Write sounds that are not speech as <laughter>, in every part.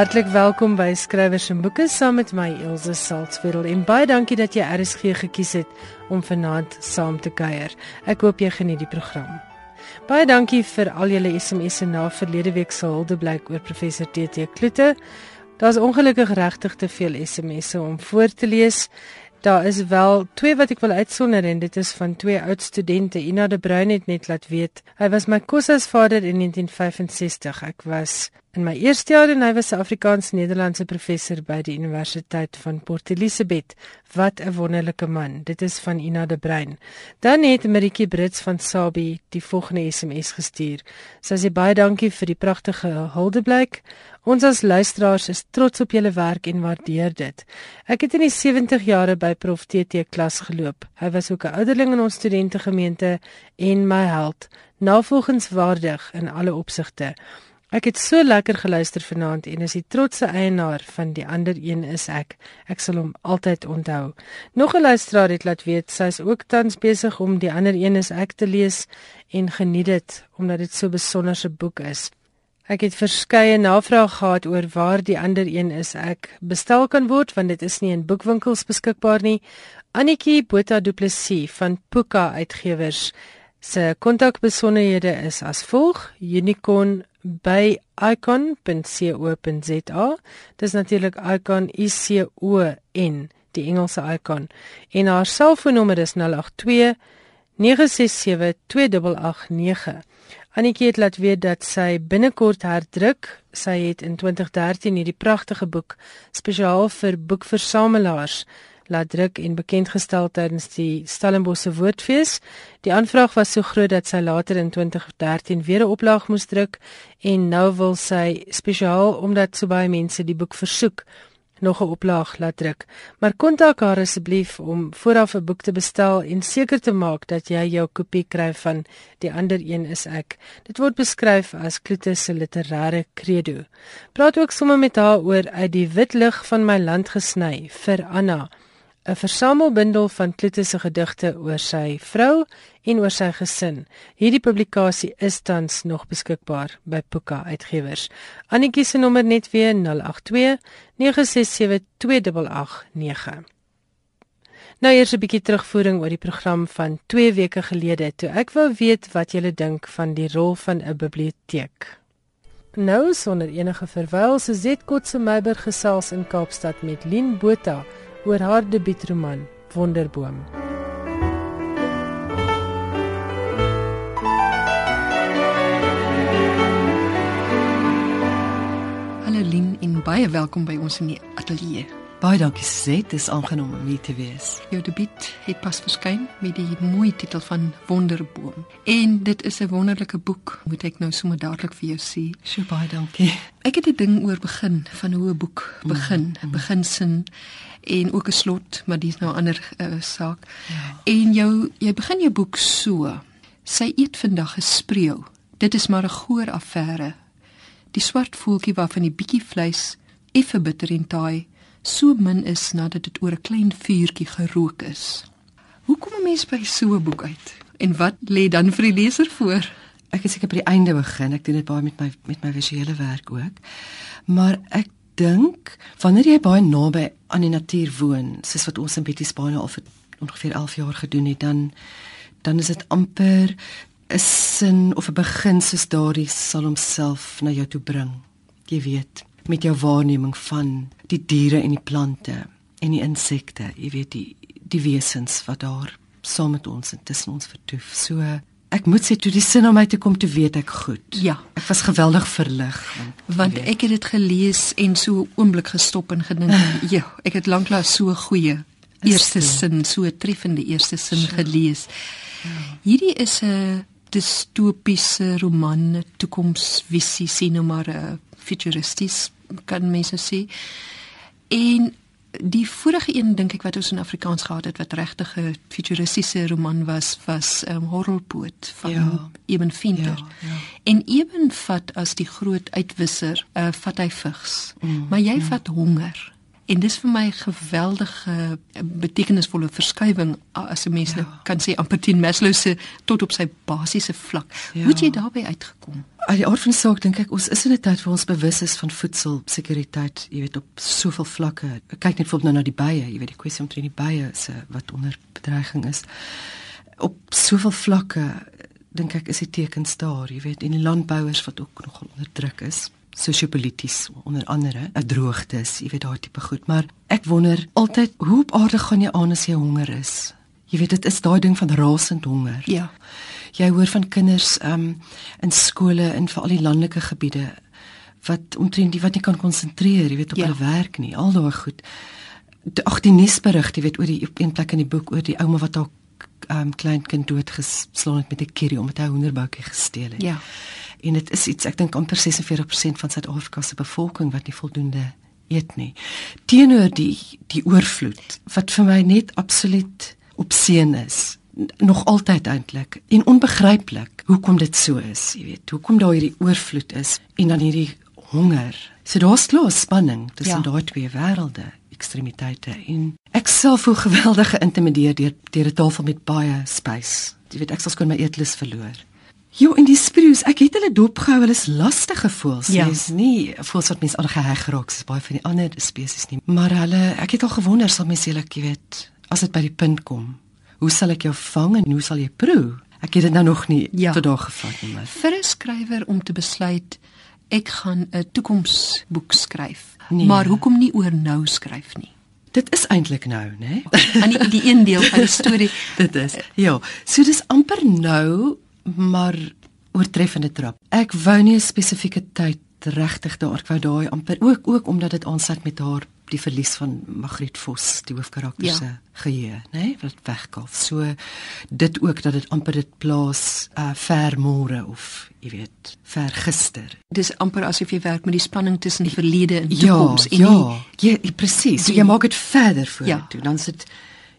Hartlik welkom by Skrywers en Boeke saam met my Elsje Salzwetel en baie dankie dat jy RSG gekies het om vanaand saam te kuier. Ek hoop jy geniet die program. Baie dankie vir al julle SMS'e na verlede week se huldeblyk oor professor TT Kloete. Daar's ongelukkig regtig te veel SMS'e om voor te lees. Daar is wel twee wat ek wil uitsonder en dit is van twee oud studente. Ina de Bruin het net laat weet. Hy was my kosas vader in 1965. Ek was In my eerste jaar en hy was 'n Afrikaans-Nederlandse professor by die Universiteit van Port Elizabeth. Wat 'n wonderlike man. Dit is van Ina de Bruin. Dan het Maritjie Brits van Sabi die volgende SMS gestuur. Sy sê baie dankie vir die pragtige huldeblyk. Ons as luisteraars is trots op julle werk en waardeer dit. Ek het in die 70 jare by Prof TT klas geloop. Hy was ook 'n ouderling in ons studentegemeente en my held. Navolgingswaardig in alle opsigte. Ek het so lekker geluister vanaand en is die trotse eienaar van die ander een is ek. Ek sal hom altyd onthou. Nog 'n luisteraar het laat weet sy is ook tans besig om die ander een is ek te lees en geniet dit omdat dit so 'n besonderse boek is. Ek het verskeie navrae gehad oor waar die ander een is ek bestel kan word want dit is nie in boekwinkels beskikbaar nie. Annetjie Botha Du Plessis van Puka Uitgewers se kontakbesonderhede is as volg: unicorn by icon.co.za. Dis natuurlik icon I C O N, die Engelse icon. En haar selfoonnommer is 082 967 2889. Annetjie het laat weet dat sy binnekort herdruk. Sy het in 2013 hierdie pragtige boek spesiaal vir boekversamelaars laat druk en bekend gestel tydens die Stellenbosse Woordfees. Die aanvraag was so groot dat sy later in 2013 weer 'n oplaag moes druk en nou wil sy spesiaal omdat so baie mense die boek versoek nog 'n oplaag laat druk. Maar kontak haar asseblief om vooraf 'n boek te bestel en seker te maak dat jy jou kopie kry van Die ander een is ek. Dit word beskryf as Kloete se literêre credo. Praat ook sommer met haar oor uit die wit lig van my land gesny vir Anna. 'n versamelbundel van Kloete se gedigte oor sy vrou en oor sy gesin. Hierdie publikasie is tans nog beskikbaar by Puka Uitgewers. Annetjie se nommer net weer 082 967 2889. Nou eers 'n bietjie terugvoering oor die program van 2 weke gelede toe ek wou weet wat julle dink van die rol van 'n biblioteek. Nou sonder enige verwyl se Zetkotse Meiberg gesels in Kaapstad met Lien Botha oor haar debuutroman Wonderboom. Hallo Lien en baie welkom by ons in die ateljee. Baie dankie Suzette, dis aangenaam om hier te wees. Jou debuut het pas verskyn met die mooi titel van Wonderboom. En dit is 'n wonderlike boek, moet ek nou sommer dadelik vir jou sê. So baie dankie. Ek het 'n ding oor begin van hoe 'n boek begin, mm -hmm. beginsin en ook 'n slot, maar dis nou 'n ander uh, saak. Ja. En jou jy begin jou boek so. Sy eet vandag gespreeu. Dit is maar 'n goeie affære. Die swart voeltjie waarvan die bietjie vleis effe bitter en taai so min is nadat dit oor 'n klein vuurtjie gerook is. Hoe kom 'n mens by so 'n boek uit? En wat lê dan vir die leser voor? Ek het seker by die einde begin. Ek doen dit baie met my met my visuele werk ook. Maar ek dink wanneer jy baie naby aan die natuur woon, soos wat ons in Betty Spane al vir ongeveer 11 jaar gedoen het, dan dan is dit amper 'n sin of 'n begin soos daardie sal homself na jou toe bring. Jy weet, met jou waarneming van die diere en die plante en die insekte, jy weet die die wesens wat daar saam met ons en tussen ons vertoef. So Ek moet sê toe die sin om my te kom te weet ek goed. Ja, ek was geweldig verlig want, want ek het dit gelees en so oomblik gestop en gedink, <laughs> ja, ek het lanklaas so goeie eerste sin, so 'n treffende eerste sin sure. gelees. Ja. Hierdie is 'n distopiese roman, toekomsvisie, sien nou maar 'n futuristies kan mense sê. En die vorige een dink ek wat ons in Afrikaans gehad het wat regtig 'n futuristiese roman was was um, Horrelpoot van ja. Eben Finter. Ja, ja. En Eben vat as die groot uitwisser, uh, vat hy vigs. Mm, maar jy mm. vat honger. En dis vir my 'n geweldige betekenisvolle verskywing as 'n mens ja. nou kan sê amper teen Maslow se tot op sy basiese vlak. Ja. Hoe het jy daarbey uitgekom? Al die aard van saak dink ek ons is in 'n tyd waar ons bewus is van voedselsekuriteit, jy weet op soveel vlakke. Kyk net voorbeeld nou na die bye, jy weet die kwessie omtrent die bye se wat onder bedreiging is. Op soveel vlakke dink ek is die tekens daar, jy weet, en die landbouers wat ook nogal onder druk is sosio-polities onder andere 'n droogtes, jy weet daai tipe goed, maar ek wonder altyd hoe op aarde gaan jy aan as jy honger is? Jy weet dit is daai ding van rasend honger. Ja. Jy hoor van kinders um in skole in veral die landelike gebiede wat omtrent die wat nie kan konsentreer, jy weet op ja. hulle werk nie, al daai goed. Ag die nuusberig, jy weet oor die een plek in die boek oor die ouma wat haar um klein kind doodgeslaan het met 'n curry omdat hy 'n hoenderboutjie gesteel het. Ja en dit is iets ek dink amper 46% van Suid-Afrika se bevolking wat nie voldoende eet nie. Teenoor die die oorvloed wat vir my net absoluut opseën is nog altyd eintlik en onbegryplik hoekom dit so is jy weet hoekom daar hierdie oorvloed is en dan hierdie honger. So daar's klaar spanning tussen ja. daai twee wêrelde ekstremiteite. En ek self voel geweldig geïntimideer deur deur 'n tafel met baie space jy weet ek sal skoon my eetlus verloor Jo, en die sprues, ek het hulle dopgehou, hulle is lastige voels. Ja. Dis nie voels wat mens aangeheg raak soos baie van die ander spesies nie. Maar hulle, ek het al gewonder sal mens julle, jy weet, as dit by die punt kom, hoe sal ek jou vang en hoe sal jy proe? Ek het dit nou nog nie ja. tot daar gevat nie, maar vir 'n skrywer om te besluit ek gaan 'n toekomsboek skryf. Nee. Maar hoekom nie oor nou skryf nie? Dit is eintlik nou, né? Aan die, die een deel van die storie. <laughs> dit is. Ja, so dis amper nou maar oortreffende trap. Ek wou nie 'n spesifieke tyd regtig daar, ek wou daai amper ook ook omdat dit aansluit met haar die verlies van Magriet Vos, die hoofkarakter ja. se geheue, nê, nee, wat wegkalf. So dit ook dat dit amper dit plaas uh ver môre of jy weet, ver gister. Dis amper asof jy werk met die spanning tussen die verlede en die toekoms ja, en ja, ja, ja, presies. So jy maak dit verder vorentoe. Ja. Dan sit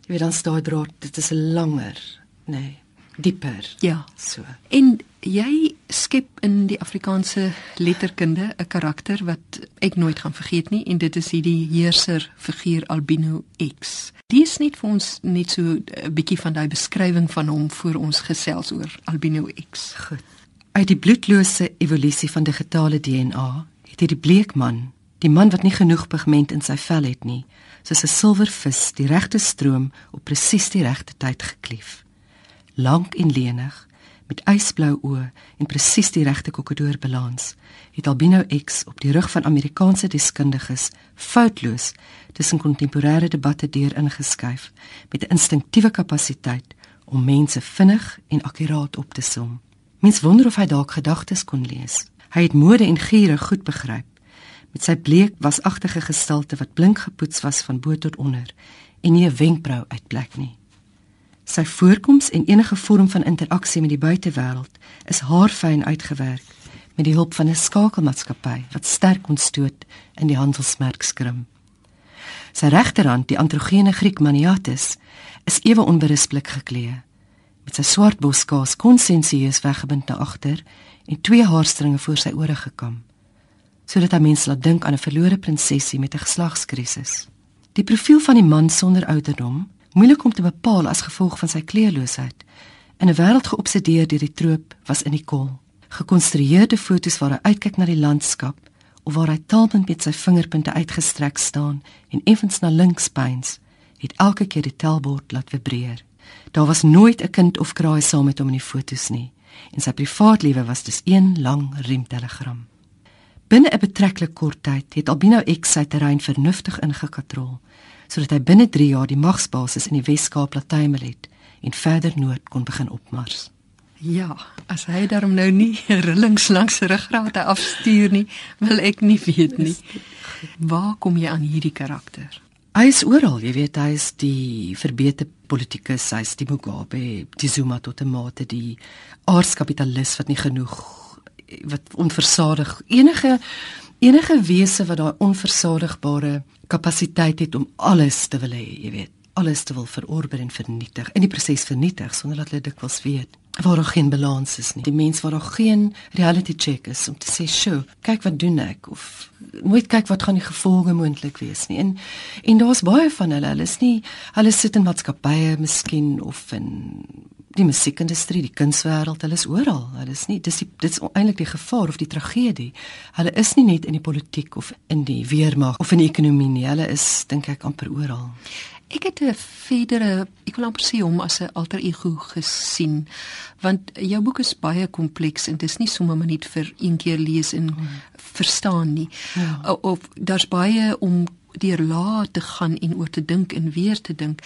jy weet dan staan draad, dit is 'n langer, nê. Nee dieper. Ja, so. En jy skep in die Afrikaanse letterkunde 'n karakter wat ek nooit gaan vergeet nie en dit is hierdie heerser figuur Albino X. Dis net vir ons net so 'n bietjie van daai beskrywing van hom voor ons gesels oor Albino X. Goed. Uit die bloedlose evolusie van digitale DNA het hierdie bleek man, die man wat nie genoeg pigment in sy vel het nie, soos 'n silwervis die regte stroom op presies die regte tyd geklief lank en lenig met ysblou oë en presies die regte kokodoorbalans het Albino X op die rug van Amerikaanse deskundiges foutloos tussen kontemporêre debatte deur ingeskuif met 'n instinktiewe kapasiteit om mense vinnig en akkuraat op te som. Mens wonder of hy dalk gedagtes kon lees. Hy het mode en giere goed begryp met sy bleek wasagtige gestalte wat blink gepoets was van bo tot onder en nie 'n wenkbrau uitplek nie. Sy voorkoms en enige vorm van interaksie met die buitewêreld is haarfyn uitgewerk met die hulp van 'n skakelmaatskappy wat sterk ontstoot in die handelsmerk skrim. Sy regterhand, die androgene Griek Maniatis, is ewe onberispelik geklee met sy swart boskaas konsensieus weggebind na agter en twee haarstringe voor sy ore gekam sodat hy mense laat dink aan 'n verlore prinsesie met 'n geslagskrisis. Die profiel van die man sonder ouderdom moeilik om te bepaal as gevolg van sy kleurloosheid. In 'n wêreld geobsedeer deur die troop was in die kol. Gekonstrueerde fotos waar hy uitkyk na die landskap of waar hy taalpunt met sy vingerpunte uitgestrek staan en effens na links pyns, het elke keer die telbord laat vibreer. Daar was nooit 'n kind of kraai saam met hom in die fotos nie en sy privaatlewe was dus een lang riemtelegram. Binne 'n betreklik kort tyd het Albino X sy terrein vernuftig ingekatrol sodat hy binne 3 jaar die magsbasis in die Wes-Kaap laat tuimel het en verder noord kon begin opmars. Ja, as hy daarom nou nie <laughs> rillings langs sy ruggraat afstuur nie, wil ek nie weet nie. Waar kom jy aan hierdie karakter? Hy is oral, jy weet, hy is die verbeter politikus, hy is die Mugabe, die Zuma tot 'n mate die aardskapitalis wat nie genoeg wat onversadig enige enige wese wat daai onversadigbare kapasiteit het om alles te wil hê, jy weet, alles te wil verorber en vernietig, in die proses vernietig sonder dat hulle dikwels weet. waar daar geen balans is nie. Die mens waar daar geen reality check is om te sê, "Sjoe, kyk wat doen ek?" of nooit kyk wat gaan die gevolge moontlik wees nie. En en daar's baie van hulle, hulle is nie hulle sit in maatskappye miskien of in die musiekindustrie, die kunswêreld, hulle is oral. Hulle is nie dis die, dit is eintlik die gevaar of die tragedie. Hulle is nie net in die politiek of in die weermag of in die ekonomie nie. Hulle is dink ek amper oral. Ek het 'n verdere, ek wil amper sê hom as 'n alter ego gesien, want jou boek is baie kompleks en dit is nie sommer maar net vir een keer lees en hmm. verstaan nie. Ja. Of, of daar's baie om deur lae te gaan en oor te dink en weer te dink.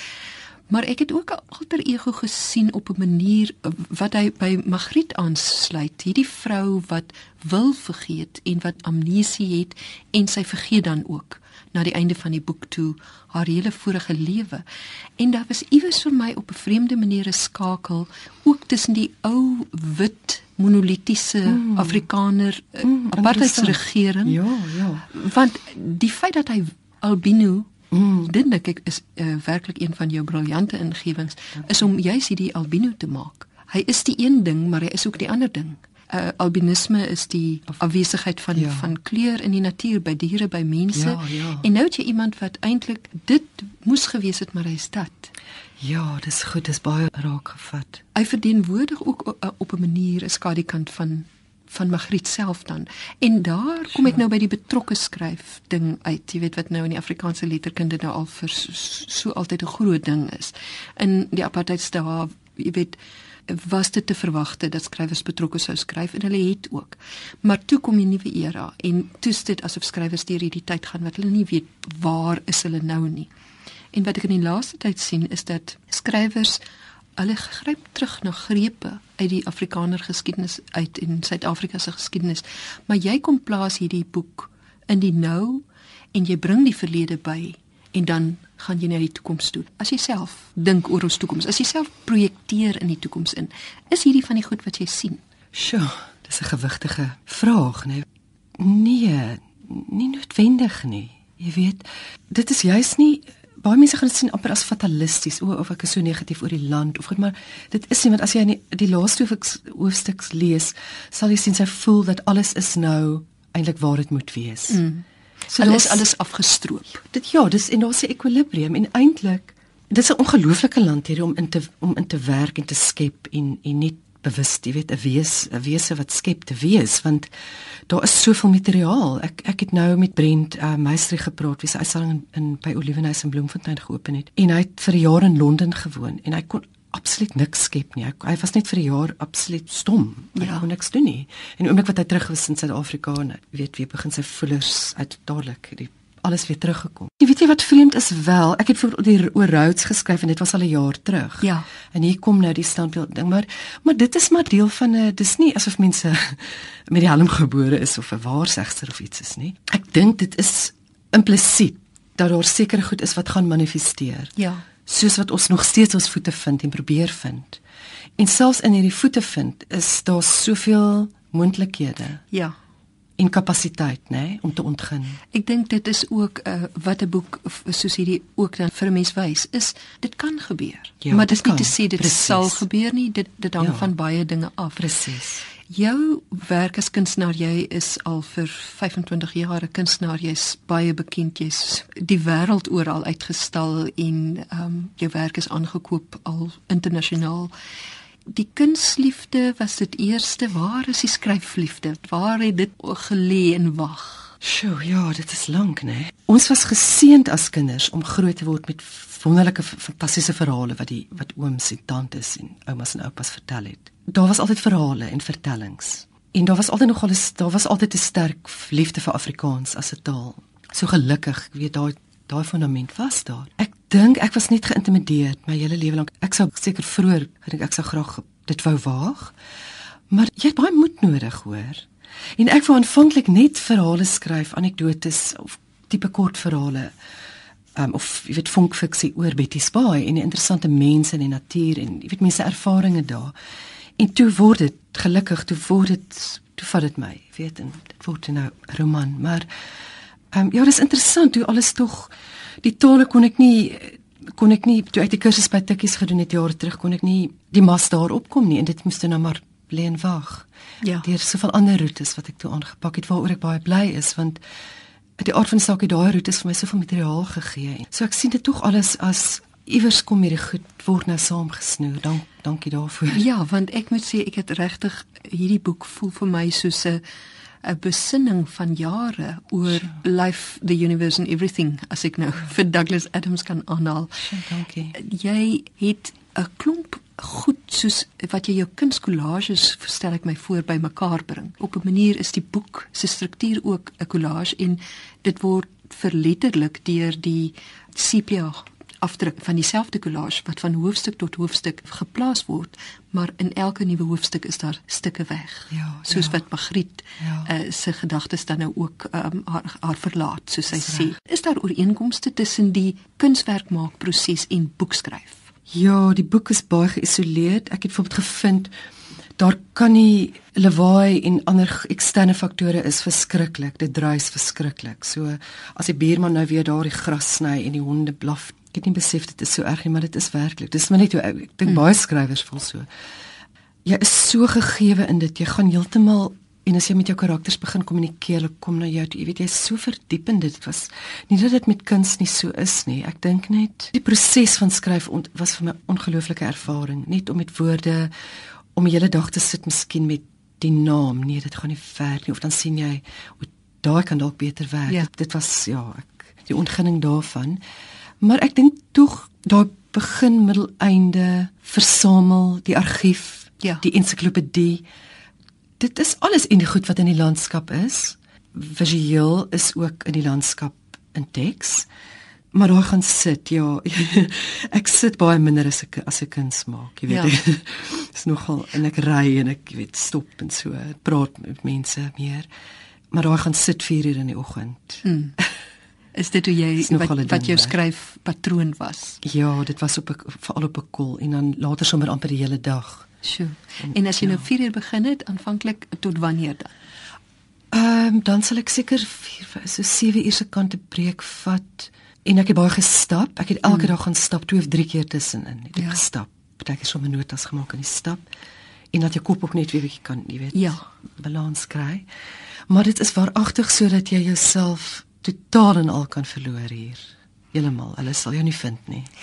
Maar ek het ook 'n alter ego gesien op 'n manier wat hy by Magriet aansluit. Hierdie vrou wat wil vergeet en wat amnesie het en sy vergeet dan ook na die einde van die boek toe haar hele vorige lewe. En daar was iewers vir my op 'n vreemde manier 'n skakel ook tussen die ou wit monolitiese mm. Afrikaner eh, mm, apartheidsregering. Ja, ja. Want die feit dat hy albino Mm. Dit dink ek is uh, werklik een van jou briljante ingewings is om juis hierdie albino te maak. Hy is die een ding, maar hy is ook die ander ding uh, albinisme is die afwesigheid van ja. van kleur in die natuur by diere by mense ja, ja. en nou het jy iemand wat eintlik dit moes gewees het maar hy's dit ja dis goed dis baie raak gevat hy verteenwoordig ook uh, op 'n manier 'n skadukant van van Magriet self dan. En daar kom ek nou by die betrokke skryf ding uit. Jy weet wat nou in die Afrikaanse letterkunde nou al vir so, so altyd 'n groot ding is. In die apartheidstaat, jy weet, was dit te verwagte dat skrywers betrokke sou skryf en hulle het ook. Maar toe kom die nuwe era en toe is dit asof skrywers deur hierdie tyd gaan wat hulle nie weet waar is hulle nou nie. En wat ek in die laaste tyd sien is dat skrywers hulle gryp terug na grepe uit die Afrikaner geskiedenis uit in Suid-Afrika se geskiedenis, maar jy kom plaas hierdie boek in die nou en jy bring die verlede by en dan gaan jy na die toekoms toe. As jy self dink oor ons toekoms, as jy self projekteer in die toekoms in, is hierdie van die goed wat jy sien. Sjoe, dis 'n gewigtige vraag, nee. Nee, nie noodwendig nie. Jy weet, dit is juis nie baie mense gaan dit sien amper as fatalisties o of ek is so negatief oor die land of goed maar dit is nie want as jy die, die laaste hoofstuks lees sal jy sien sy voel dat alles is nou eintlik waar dit moet wees. Mm. So hulle is alles afgestroop. Dit ja, dis en daar's 'n ekwilibrium en eintlik dis 'n ongelooflike land hierdie om in te om in te werk en te skep en en net bewus, jy weet, 'n wees, 'n wese wat skep te wees want daar is soveel materiaal. Ek ek het nou met Brent uh, Meistrie gepraat wie se uitstalling in, in by Olivenhuis in Bloemfontein geopen het en hy het vir jare in Londen gewoon en hy kon absoluut niks skep nie. Hy, hy was net vir 'n jaar absoluut stom. Hy ja. kon niks doen nie. En oomblik wat hy terug was in Suid-Afrika en weet wie begin sy voelers uit dadelik die alles weer teruggekom. Jy weet jy wat vreemd is wel, ek het vir die oor Rhodes geskryf en dit was al 'n jaar terug. Ja. En hier kom nou die standbeeld ding, maar maar dit is maar deel van 'n dis nie asof mense <laughs> met die helm gebore is of 'n waarsegster of iets is nie. Ek dink dit is implisiet dat daar seker goed is wat gaan manifesteer. Ja soos wat ons nog steeds ons voete vind en probeer vind. En selfs in hierdie voete vind is daar soveel moontlikhede. Ja. En kapasiteit, nê, nee, om te ontgin. Ek dink dit is ook uh, wat 'n boek soos hierdie ook dan vir 'n mens wys, is dit kan gebeur. Ja, maar dit is nie te sê dit Precies. sal gebeur nie, dit dit hang ja. van baie dinge af. Presies. Jou werk as kunstenaar, jy is al vir 25 jaar 'n kunstenaar, jy's baie bekend, jy's die wêreld oral uitgestal en ehm um, jou werk is aangekoop al internasionaal. Die kunsliefde was dit eerste, waar is die skryfliefde? Waar het dit gelê en wag? Sjoe, ja, dit is lank, né? Ons was geseënd as kinders om groot te word met wonderlike fantastiese verhale wat die wat ooms en tantes en oumas en oupas vertel het daar was altyd verhale en vertellings. En daar was altyd nog alles, daar was altyd 'n sterk liefde vir Afrikaans as 'n taal. So gelukkig, weet daai daai fundament was daar. Ek dink ek was net geïntimideer my hele lewe lank. Ek sou seker vroeër gedink ek sou graag dit wou waag. Maar jy het baie moed nodig, hoor. En ek wou aanvanklik net verhale skryf, anekdotes of tipe kort verhale. Um, of jy weet funkfiksie oor Betty Spy en interessante mense in die natuur en jy weet mense ervarings daar. En toe word dit gelukkig, toe word dit toe vat dit my, weet en dit word nou 'n roman, maar ehm um, ja, dis interessant hoe alles tog die tale kon ek nie kon ek nie toe ek die kursus by Tikkies gedoen het jare terug kon ek nie die mas daar opkom nie en dit moes nou maar lê en wag. Ja. Daar is soveel ander roetes wat ek toe aangepak het waaroor ek baie bly is want die aard van die saak het daai roetes vir my soveel materiaal gegee. So ek sien dit tog alles as iewers kom hierdie goed word nou saamgesnoer. Dank dankie daarvoor. Ja, want ek moet sê ek het regtig hierdie boek voel vir my soos 'n 'n besinning van jare oor life, the universe and everything as ek nou <laughs> vir Douglas Adams kan aanhaal. Dankie. Jy het 'n klomp goed soos wat jy jou kunskollages stel ek my voor by mekaar bring. Op 'n manier is die boek se struktuur ook 'n collage en dit word verletterlik deur die sepia afdruk van dieselfde collage wat van hoofstuk tot hoofstuk geplaas word, maar in elke nuwe hoofstuk is daar stukke weg. Ja, soos ja. wat Magriet Ja. uh, se gedagtes dan nou ook um, haar, haar verlaat, soos sy sê. Is daar ooreenkomste tussen die kunswerkmaakproses en boekskryf? Ja, die boek is baie geïsoleerd. Ek het byvoorbeeld gevind daar kan nie lawaai en ander eksterne faktore is verskriklik. Dit druis verskriklik. So as die buurman nou weer daar die gras sny en die honde blaf, ek het nie besef dit is so erg nie, maar dit is werklik. Dis maar net hoe ek, ek dink baie skrywers voel so. Jy is so gegeewe in dit. Jy gaan heeltemal en as jy met jou karakters begin kommunikeer, hulle kom na jou toe. Jy weet jy is so verdiep in dit. Dit was nie dat dit met kuns nie so is nie. Ek dink net die proses van skryf ont, was vir my 'n ongelooflike ervaring, net om met woorde om die hele dag te sit miskien met die naam. Nee, dit gaan nie ver nie of dan sien jy o, daai kan dalk beter werk. Ja. Dit, dit was ja, ek die ontginning daarvan. Maar ek dink tog daai begin middel einde versamel die argief, Ja. die ensiklopedie. Dit is alles in die goed wat in die landskap is. Visueel is ook in die landskap in teks. Maar daar gaan sit, ja. <laughs> ek sit baie minder as ek as ek kuns maak, jy weet. Ja. <laughs> Dis nogal en ek ry en ek weet stop en so, praat met mense meer. Maar daar gaan sit 4 uur in die oggend. Hmm. <laughs> Is dit hoe jy wat, een wat ding, jou hè? skryfpatroon was? Ja, dit was op veral op 'n kol en dan later sommer amper die hele dag. Sjoe. En as jy nou 4 uur begin het, aanvanklik tot wanneer dan? Ehm um, dan sal ek seker 4 so 7 uur se kant 'n breek vat en ek het baie gestap. Ek het elke mm. dag gaan stap twee of drie keer tussenin. Het ek Ja. ja. gestap. Partykeer sommer notas gemaak in die stap en dat jou kop ook net weer bietjie kan, jy weet, Ja. balans kry. Maar dit is waaragtig sodat jy jouself totaal en al kan verloor hier. Heeltemal. Hulle sal jou nie vind nie. <laughs>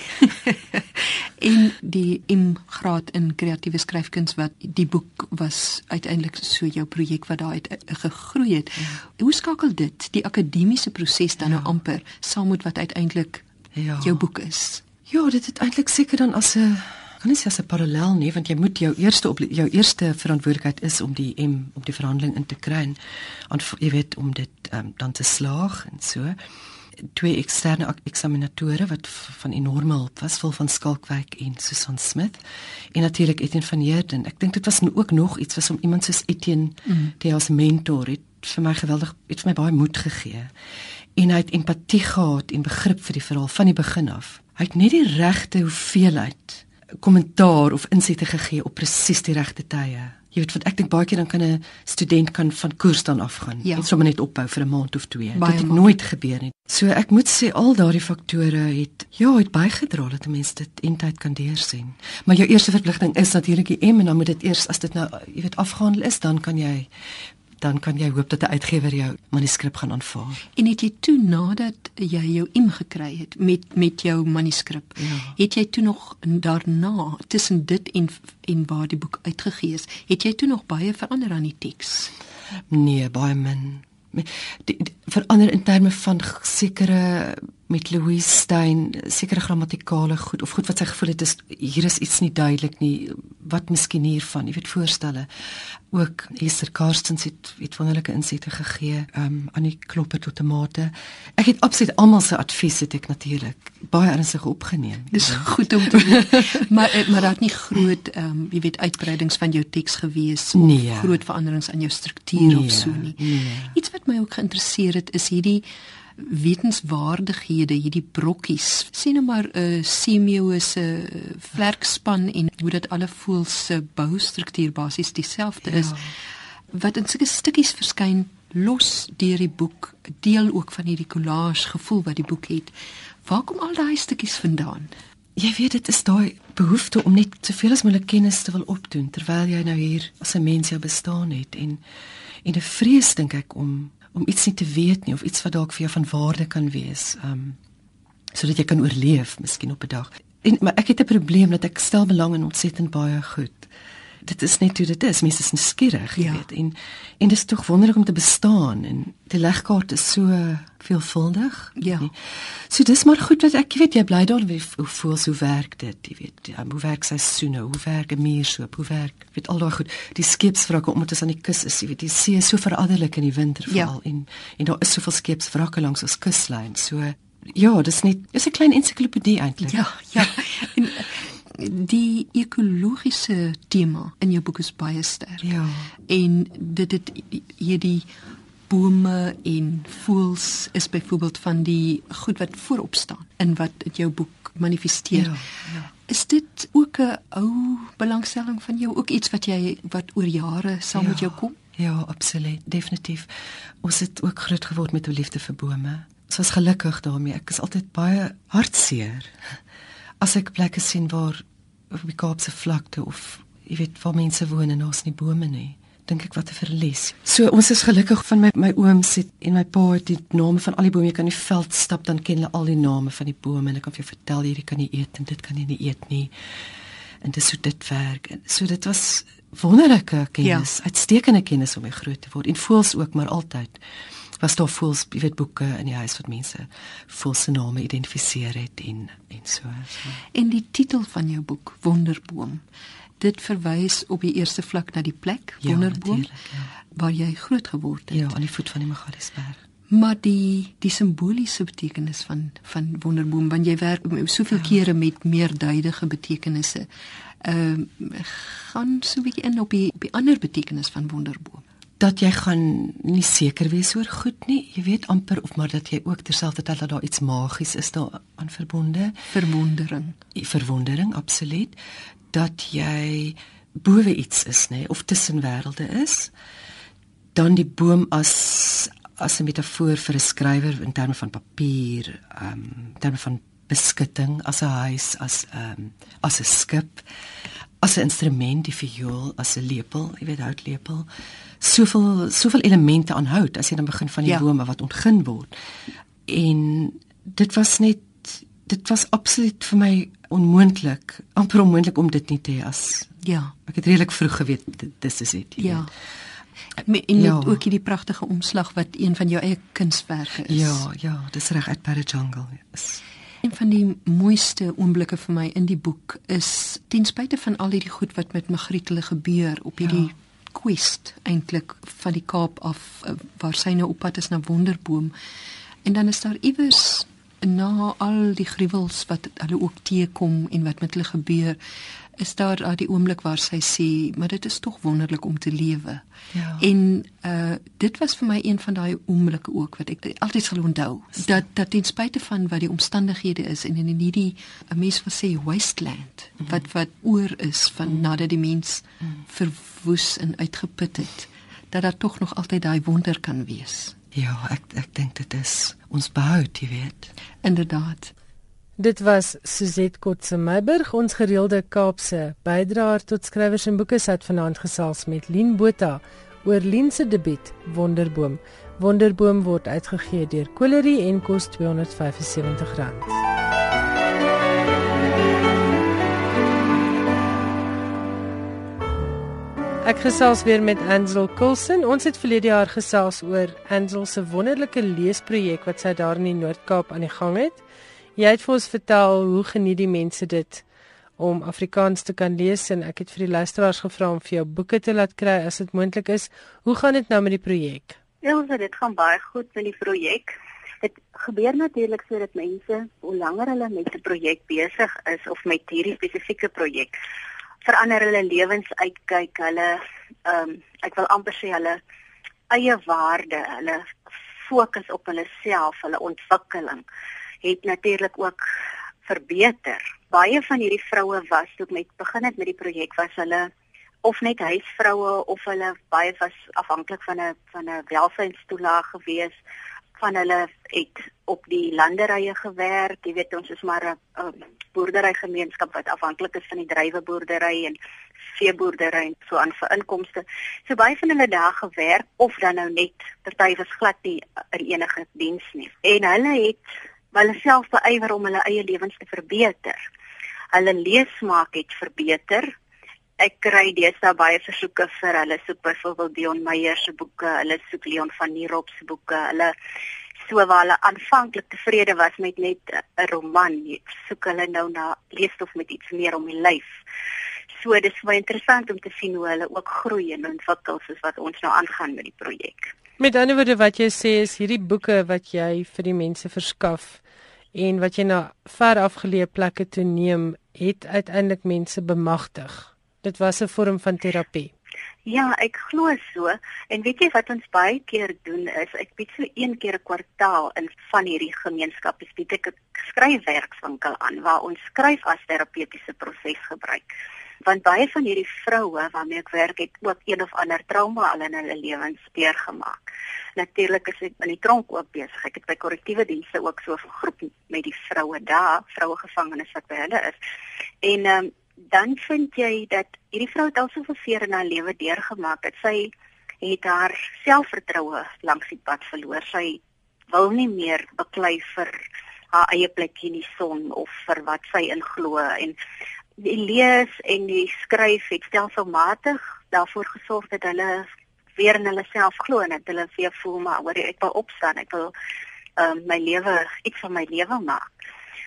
En die M graad in kreatiewe skryfkuns wat die boek was uiteindelik so jou projek wat daaruit eh, gegroei het. Ja. Hoe skakel dit die akademiese proses dan ja. nou amper saam met wat uiteindelik Ja. jou boek is? Ja, dit het eintlik seker dan as 'n kan nie sê as 'n parallel nie, want jy moet jou eerste op jou eerste verantwoordelikheid is om die M op die verhandeling in te kry en jy weet om dit um, dan te slaag en so. Twee eksterne ek- eksaminatore wat van enorme hulp was, vol van Skalkwyk en Susan Smith en natuurlik Etienne van Heerden. Ek dink dit was ook nog iets was om iemand soos Etienne mm. die as mentor het vir my geweldig het vir my baie moed gegee. En hy het empatie gehad en begrip vir die verhaal van die begin af. Hy het net die regte hoeveelheid kommentaar of insette gegee op presies die regte tye. Jy weet wat ek dink baie keer dan kan 'n student kan van koers dan afgaan Ja. en sommer net ophou vir 'n maand of twee. Baie Dit het nooit gebeur nie. So ek moet sê al daardie faktore het ja, het bygedra dat 'n mens dit eintlik kan deursien. Maar jou eerste verpligting is natuurlik die M en dan moet dit eers as dit nou jy weet afgehandel is, dan kan jy dan kan jy hoop dat 'n uitgewer jou manuskrip gaan aanvaar. En het jy toe nadat jy jou M gekry het met met jou manuskrip, Ja. het jy toe nog daarna tussen dit en en waar die boek uitgegee is, het jy toe nog baie verander aan die teks? Nee, baie min. Die, die, verander in terme van sekere met Louise Stein sekere grammatikale goed of goed wat sy gevoel het is hier is iets nie duidelik nie wat miskien hiervan jy weet voorstelle ook Esther Karstens het het wonderlike insette gegee um, aan die kloppe tot tomate ek het absoluut almal se advies het ek natuurlik baie ernstig opgeneem Dis goed om te weet. <laughs> maar eh, maar daar het nie groot um, jy weet uitbreidings van jou teks gewees of Nee. groot veranderings aan jou struktuur Nee, of so nie. nee. Iets wat my ook geïnteresseer het is hierdie wetenswaardighede, hierdie brokkies. Sien nou maar 'n uh, semio se uh, vlerkspan en hoe dit alle voels se boustruktuur basies dieselfde ja. is. Wat in sulke stukkies verskyn los deur die boek deel ook van hierdie collage gevoel wat die boek het. Waar kom al daai stukkies vandaan? Jy weet dit is daai behoefte om net soveel as moontlik kennis te wil opdoen terwyl jy nou hier as 'n mens jou bestaan het en en 'n vrees dink ek om om iets nie te weet nie of iets wat dalk vir jou van waarde kan wees. Um sodat jy kan oorleef miskien op 'n dag. En maar ek het 'n probleem dat ek stel belang in ontsettend baie goed dit is net hoe dit is. Mense is nuuskierig, jy ja. weet. En en dit is tog wonderlik om te bestaan en die legkaart is so veelvuldig. Ja. Nie? So dis maar goed dat ek weet jy bly daar hoe voel so werk dit, jy weet. Ja, hoe werk seisoene? Hoe werk 'n muursoop? Hoe werk weet al daai goed. Die skeepswrakke omdat dit aan die kus is, jy weet. Die see is so veranderlik in die winter veral ja. en en daar is soveel skeepswrakke langs ons kuslyn. So Ja, dis net is 'n klein ensiklopedie eintlik. Ja, ja. <laughs> En, die ekologiese tema in jou boek is baie sterk. Ja. En dit dit hierdie bome en voels is byvoorbeeld van die goed wat voorop staan in wat in jou boek manifesteer. Ja, ja. Is dit ook 'n ou belangstelling van jou ook iets wat jy wat oor jare saam ja, met jou kom? Ja, absoluut, definitief. Ons het ook groot geword met 'n liefde vir bome. Ons was gelukkig daarmee. Ek is altyd baie hartseer as ek plekke sien waar op die Kaapse vlakte of jy weet waar mense woon en daar's nie bome nie dink ek wat 'n verlies. So ons is gelukkig van my my ooms het en my pa het die name van al die bome. Jy kan in die veld stap dan ken hulle al die name van die bome en ek kan vir jou vertel hierdie kan jy eet en dit kan jy nie eet nie. En dis so dit werk. En so dit was wonderlike kennis, ja. uitstekende kennis om groot te word. En voels ook maar altyd was daar voels, jy weet boeke in die huis wat mense voels se name identifiseer het en en so. so. En die titel van jou boek Wonderboom. Dit verwys op die eerste vlak na die plek ja, Wonderboom ja, waar jy groot geword het. Ja, aan die voet van die Magaliesberg. Maar die die simboliese betekenis van van Wonderboom, want jy werk soveel ja. kere met meerduidige betekenisse. Ehm uh, gaan so 'n bietjie in op die op die ander betekenis van Wonderboom dat jy gaan nie seker wees oor goed nie, jy weet amper of maar dat jy ook terselfdertyd dat daar iets magies is daar aan verbonde, verwondering. Verwondering absoluut dat jy bowe iets is, nê, of tussen wêrelde is. Dan die boom as as 'n metafoor vir 'n skrywer in terme van papier, ehm um, terme van beskutting as 'n huis, as ehm um, as 'n skip, as 'n instrument, die viool, as 'n lepel, jy weet houtlepel soveel soveel elemente aanhoud as jy dan begin van die ja. bome wat ontgin word. En dit was net dit was absoluut vir my onmoontlik, amper onmoontlik om dit nie te hê as ja. Ek het redelik vroeg geweet dis is dit. Ja. Met en ja. ook hierdie pragtige omslag wat een van jou eie kunswerke is. Ja, ja, dis reg uit by die jungle. Is. Een van die mooiste oomblikke vir my in die boek is ten spyte van al hierdie goed wat met Magriet hulle gebeur op hierdie ja quest eintlik van die Kaap af uh, waar sy nou op pad is na Wonderboom. En dan is daar iewers na al die gruwels wat hulle ook teekom en wat met hulle gebeur, is daar uh, die oomblik waar sy sê, maar dit is tog wonderlik om te lewe. Ja. En uh dit was vir my een van daai oomblikke ook wat ek altyd sal onthou. Dat dat ten spyte van wat die omstandighede is en in hierdie 'n mens wil sê wasteland mm wat wat oor is van mm nadat die mens mm verwoes en uitgeput het, dat daar tog nog altyd daai wonder kan wees. Ja, ek ek dink dit is ons behou, jy weet. Inderdaad. Dit was Suzette Kotse Meiburg, ons gereelde Kaapse bydraer tot skrywers en boeke sit vanaand gesels met Lien Botha oor Lien se debuut Wonderboom. Wonderboom word uitgegee deur Colerie en kos R275. Ek gesels weer met Ansel Coulson. Ons het verlede jaar gesels oor Ansel se wonderlike leesprojek wat sy daar in die Noord-Kaap aan die gang het. Jy het vir ons vertel hoe geniet die mense dit om Afrikaans te kan lees en ek het vir die luisteraars gevra om vir jou boeke te laat kry as dit moontlik is. Hoe gaan dit nou met die projek? Ja, ons dit gaan baie goed met die projek. Dit gebeur natuurlik sodat mense hoe langer hulle met 'n projek besig is of met hierdie spesifieke projek verander hulle lewens uitkyk, hulle ehm um, ek wil amper sê hulle eie waarde, hulle fokus op hulle self, hulle ontwikkeling het natuurlik ook verbeter. Baie van hierdie vroue was toe met begin het met die projek was hulle of net huisvroue of hulle baie was afhanklik van 'n van 'n welsynstoelaag gewees van hulle het op die landerye gewerk. Jy weet ons is maar 'n boerderygemeenskap wat afhanklik is van die druiweboerdery en veeboerdery en so aan vir inkomste. So baie van hulle daar gewerk of dan nou net party was glad nie in enige diens nie. En hulle het hulle self beywer om hulle eie lewens te verbeter. Hulle leesmaak het verbeter. Ek kry deesdae baie versoeke vir hulle soek byvoorbeeld Dion Meyer se boeke, hulle soek Leon van Nierop se boeke. Hulle so waar hulle aanvanklik tevrede was met net 'n roman, soek hulle nou na leesstof met iets meer om die lyf. So dis baie interessant om te sien hoe hulle ook groei en ontwikkel soos wat ons nou aangaan met die projek. Met ander woorde wat jy sê is hierdie boeke wat jy vir die mense verskaf en wat jy na ver afgeleë plekke toe neem, het uiteindelik mense bemagtig. Dit was 'n vorm van terapie. Ja, ek glo so. En weet jy wat ons baie keer doen is, ek bied so een keer 'n kwartaal in van hierdie gemeenskappe bied ek 'n skryfwerkswinkel aan waar ons skryf as terapeutiese proses gebruik. Want baie van hierdie vroue waarmee ek werk het ook een of ander trauma al in hulle lewens deurgemaak. Natuurlik is ek in die tronk ook besig. Ek het by korrektiewe dienste ook so 'n groep met die vroue daar, vroue gevangenes wat by hulle is. En ehm um, dan vind jy dat hierdie vrou het al soveel seer in haar lewe deurgemaak dat sy het haar selfvertroue langs die pad verloor. Sy wil nie meer beklei vir haar eie plek in die son of vir wat sy inglo en die lees en die skryf het stelselmatig daarvoor gesorg dat hulle weer in hulle self glo en dat hulle weer voel maar hoor ek wil opstaan. Ek wil um, my lewe iets van my lewe maak.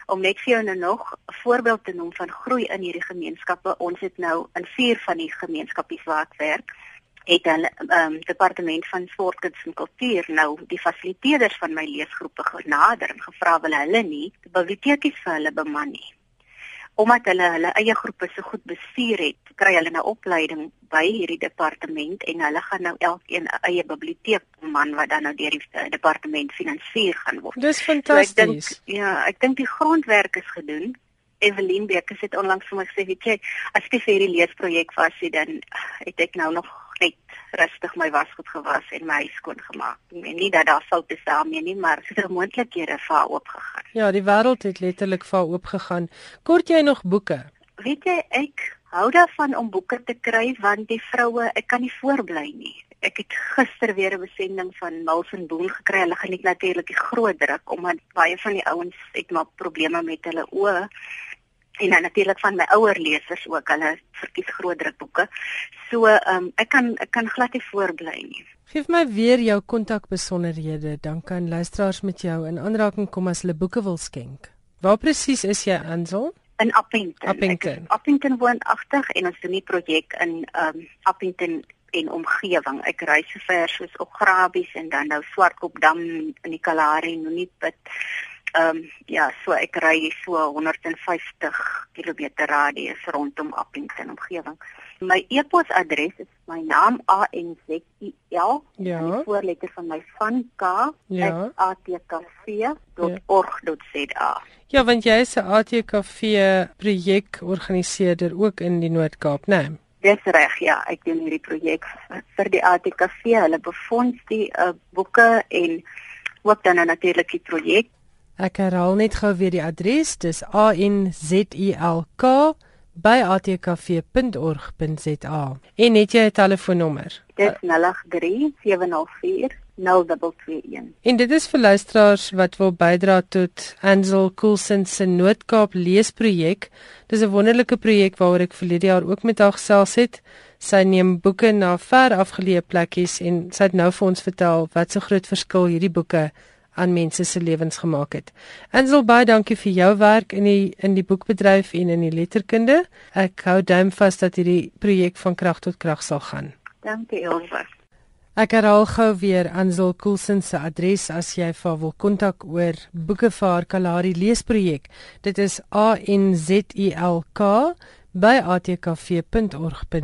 Om net vir jou nou nog 'n voorbeeld te noem van groei in hierdie gemeenskappe. Ons het nou in vier van die gemeenskappies waar ek werk, het hulle um, departement van sportkuns en kultuur nou die fasiliteerders van my leesgroepe genader en gevra wil hulle nie die biblioteekies vir hulle beman nie omdat hulle hulle eie groepe so goed bestuur het, kry hulle nou opleiding by hierdie departement en hulle gaan nou elkeen 'n eie biblioteek man wat dan nou deur die uh, departement finansier gaan word. Dis fantasties. So ek dink ja, ek dink die grondwerk is gedoen. Evelien Bekker het onlangs vir my gesê, weet jy, as dit vir hierdie leesprojek was, dan het ek nou nog rustig my wasgoed gewas en my huis skoon gemaak. Meen nie dat daar foute is daarmee nie, maar het moontlikhede vir haar oopgegaan. Ja, die wêreld het letterlik vir haar oopgegaan. Kort jy nog boeke? Weet jy, ek hou daarvan om boeke te kry want die vroue, ek kan nie voorbly nie. Ek het gister weer 'n besending van Milton Boone gekry. Hulle geniet natuurlik die groot druk omdat baie van die ouens het maar probleme met hulle oë en dan natuurlik van my ouer lesers ook hulle verkies groot drukboeke. So ehm um, ek kan ek kan glad nie voorbly nie. Geef my weer jou kontakbesonderhede dan kan luisteraars met jou in aanraking kom as hulle boeke wil skenk. Waar presies is jy Ansel? In Appington. Appington. Appington woonagtig en ons doen die projek in ehm um, Appington en omgewing. Ek ry so ver soos op Grabies en dan nou Swartkopdam in die Kalahari, Nonipit. Ehm um, ja, so ek ry so 150 km radius rondom Appington omgewing. My e-posadres is my naam A N Z I L. Ja. Die voorletter van my van K ja. @atkv.org.za. Ja. ja, want jy is 'n ATKV projek organiseerder ook in die Noord-Kaap, né? Nee? Dis reg, ja, ek doen hierdie projek vir die ATKV. Hulle befonds die uh, boeke en ook dan natuurlik die projek Ek herhaal net gou weer die adres. Dis A N Z I L K by atkv.org.za. En het jy 'n telefoonnommer? Dis 083 704 0221. En dit is vir luisteraars wat wil bydra tot Ansel Coulson se Noord-Kaap leesprojek. Dis 'n wonderlike projek waaroor ek verlede jaar ook met haar gesels het. Sy neem boeke na ver afgeleë plekkies en sy het nou vir ons vertel wat so groot verskil hierdie boeke aan mense se lewens gemaak het. Ansel baie dankie vir jou werk in die in die boekbedryf en in die letterkunde. Ek hou duim vas dat hierdie projek van krag tot krag sal gaan. Dankie Elsa. Ek herhaal gou weer Ansel Coulson se adres as jy vir wil kontak oor boeke vir haar Kalahari leesprojek. Dit is A N Z I L K by atkv.org.za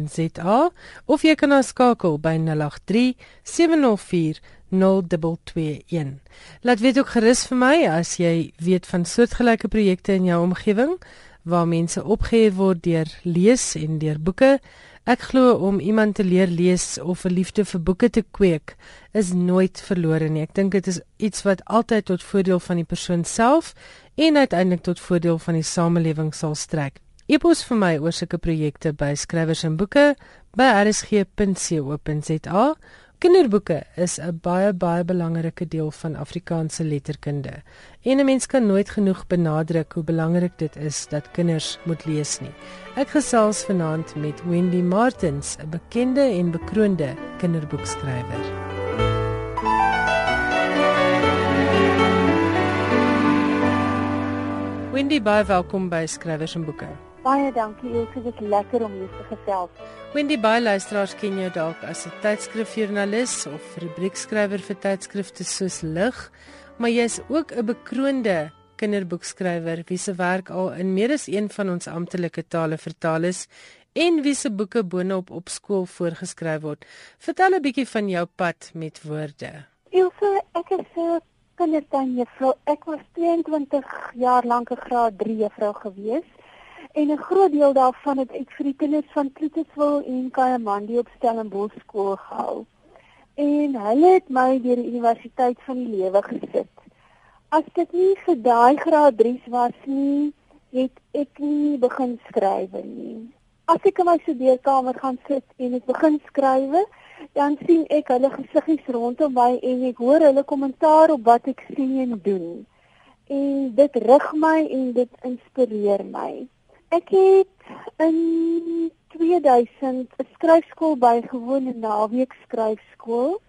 of jy kan ons skakel by 083 704 0221. Laat weet ook gerus vir my as jy weet van soortgelyke projekte in jou omgewing waar mense opgehef word deur lees en deur boeke. Ek glo om iemand te leer lees of 'n liefde vir boeke te kweek is nooit verlore nie. Ek dink dit is iets wat altyd tot voordeel van die persoon self en uiteindelik tot voordeel van die samelewing sal strek. E-pos vir my oor sulke projekte by skrywers en boeke by rsg.co.za. Kinderboeke is 'n baie baie belangrike deel van Afrikaanse letterkunde. En 'n mens kan nooit genoeg benadruk hoe belangrik dit is dat kinders moet lees nie. Ek gesels vanaand met Wendy Martins, 'n bekende en bekroonde kinderboekskrywer. Wendy, baie welkom by Skrywers en Boeke. Baie dankie Elsie, dit is lekker om hier te gesels. Wendy baie luisteraars ken jou dalk as 'n tydskrifjoernalis of rubriekskrywer vir tydskrifte soos Lig, maar jy is ook 'n bekroonde kinderboekskrywer wie se werk al in meer as een van ons amptelike tale vertaal is en wie se boeke boonop op skool voorgeskryf word. Vertel 'n bietjie van jou pad met woorde. Elsie, ek is 'n kindertuinjuffrou. Ek was 22 jaar lank 'n graad 3 juffrou gewees en 'n groot deel daarvan het ek vir die kinders van Kloetiswil en Kayamandi op Stellenbosch skool gehou. En hulle het my deur die universiteit van die lewe gesit. As dit nie vir daai graad 3's was nie, het ek nie begin skryf nie. As ek in my studeerkamer gaan sit en ek begin skryf, dan sien ek hulle gesiggies rondom my en ek hoor hulle kommentaar op wat ek sê en doen. En dit rig my en dit inspireer my. Ek het in 2000 'n skryfskool bygewoon, 'n naweek skryfskool.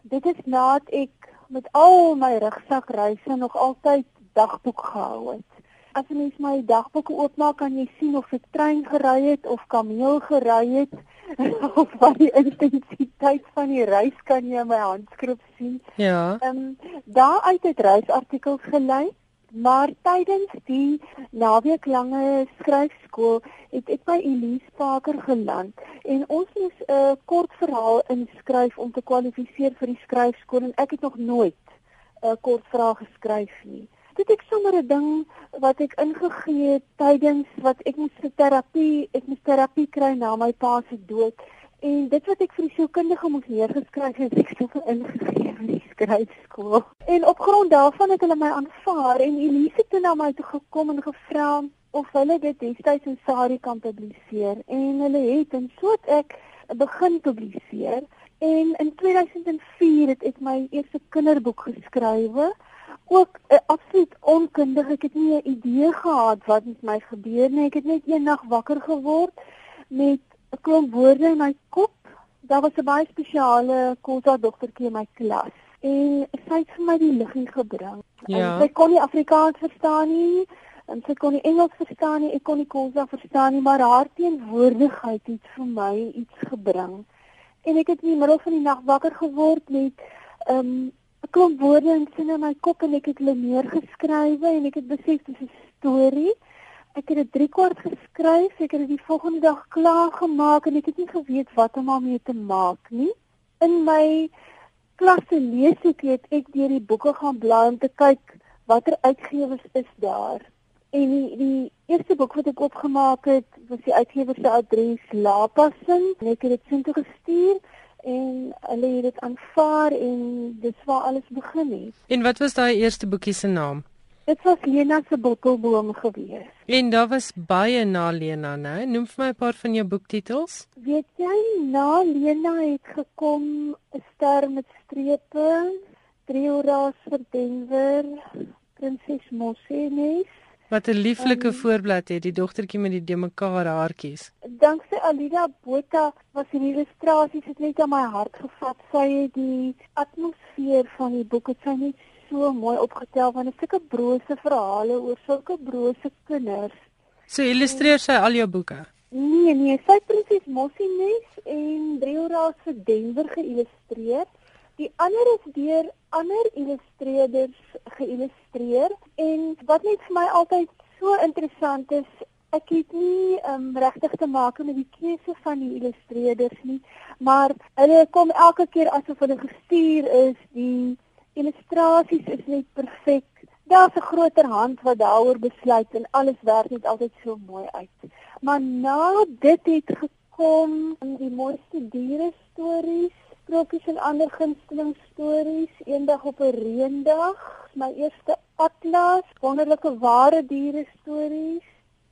Dit is nadat ek met al my rugzakreise nog altyd dagboek gehou het. As jy mens my dagboeke oopmaak, kan jy sien of ek trein gery het of kameel gery het <laughs> of wat die intensiteit van die reis kan jy in my handskrif sien. Ja. Ehm um, daar uit het reisartikels gelei Maar tydens die naweeklange skryfskool het ek by Elise Parker geland en ons moes 'n uh, kort verhaal inskryf om te kwalifiseer vir die skryfskool en ek het nog nooit 'n uh, kort verhaal geskryf nie. Dit ek sommer 'n ding wat ek ingegee het tydens wat ek moes vir terapie, ek moes terapie kry na my pa se dood en dit wat ek vir die sielkundige moes neergeskryf het, ek het dit ingegee in die skryfskool. En op grond daarvan het hulle my aanvaar en Elise het na my toe gekom en gevra of hulle dit destyds in Sari kan publiseer. En hulle het en so het ek begin publiseer. En in 2004 het ek my eerste kinderboek geskrywe ook uh, absoluut onkundig. Ek het nie 'n idee gehad wat met my gebeur nie. Ek het net eendag wakker geword met 'n klomp woorde in my kop daar was 'n baie spesiale kosa dogtertjie in my klas en sy het vir my die liggie gebring. Ja. En sy kon nie Afrikaans verstaan nie en sy kon nie Engels verstaan nie, ek kon nie Khoisa verstaan nie, maar haar teenwoordigheid het vir my iets gebring. En ek het in die middel van die nag wakker geword met 'n um, 'n klomp woorde en sinne in my kop en ek het hulle neergeskrywe en ek het besef dit is 'n storie. Ek het dit 3 kwart geskryf, ek het dit die volgende dag klaar gemaak en ek het nie geweet wat om daarmee te maak nie. In my klasse lees ek het ek deur die boeke gaan blaai om te kyk watter uitgewers is daar. En die die eerste boek wat ek opgemaak het, was die uitgewer se adres Lapasin. Ek het dit sien toe gestuur en hulle het dit aanvaar en dis waar alles begin het. En wat was daai eerste boekie se naam? Dit was Lena se bottelboom gewees. En daar was baie na Lena, né? Noem vir my 'n paar van jou boektitels. Weet jy, na Lena het gekom 'n ster met strepe, Trioras vir Denver, Prinses Mossenes. Wat 'n lieflike um, voorblad het, die dogtertjie met die de mekaar haartjies. Danksy Alida Botha was die illustrasies het net aan my hart gevat. Sy het die atmosfeer van die boek het sy net so mooi opgetel want dit is sulke brose verhale oor sulke brose kinders. So illustreer sy al jou boeke. Nee nee, sy presies Mossienes en Driehoraas vir Denver geïllustreer. Die ander is deur ander illustreerders geïllustreer en wat net vir my altyd so interessant is, ek het nie um, regtig te maak met die keuse van die illustreerders nie, maar hulle kom elke keer asof hulle gestuur is die illustrasies is net perfek. Daar's 'n groter hand wat daaroor besluit en alles werk net altyd so mooi uit. Maar na dit het uitgekom in die mooiste diere stories, sprokies en ander gunsteling stories, eendag op 'n een reendag, my eerste atlas, wonderlike ware diere stories,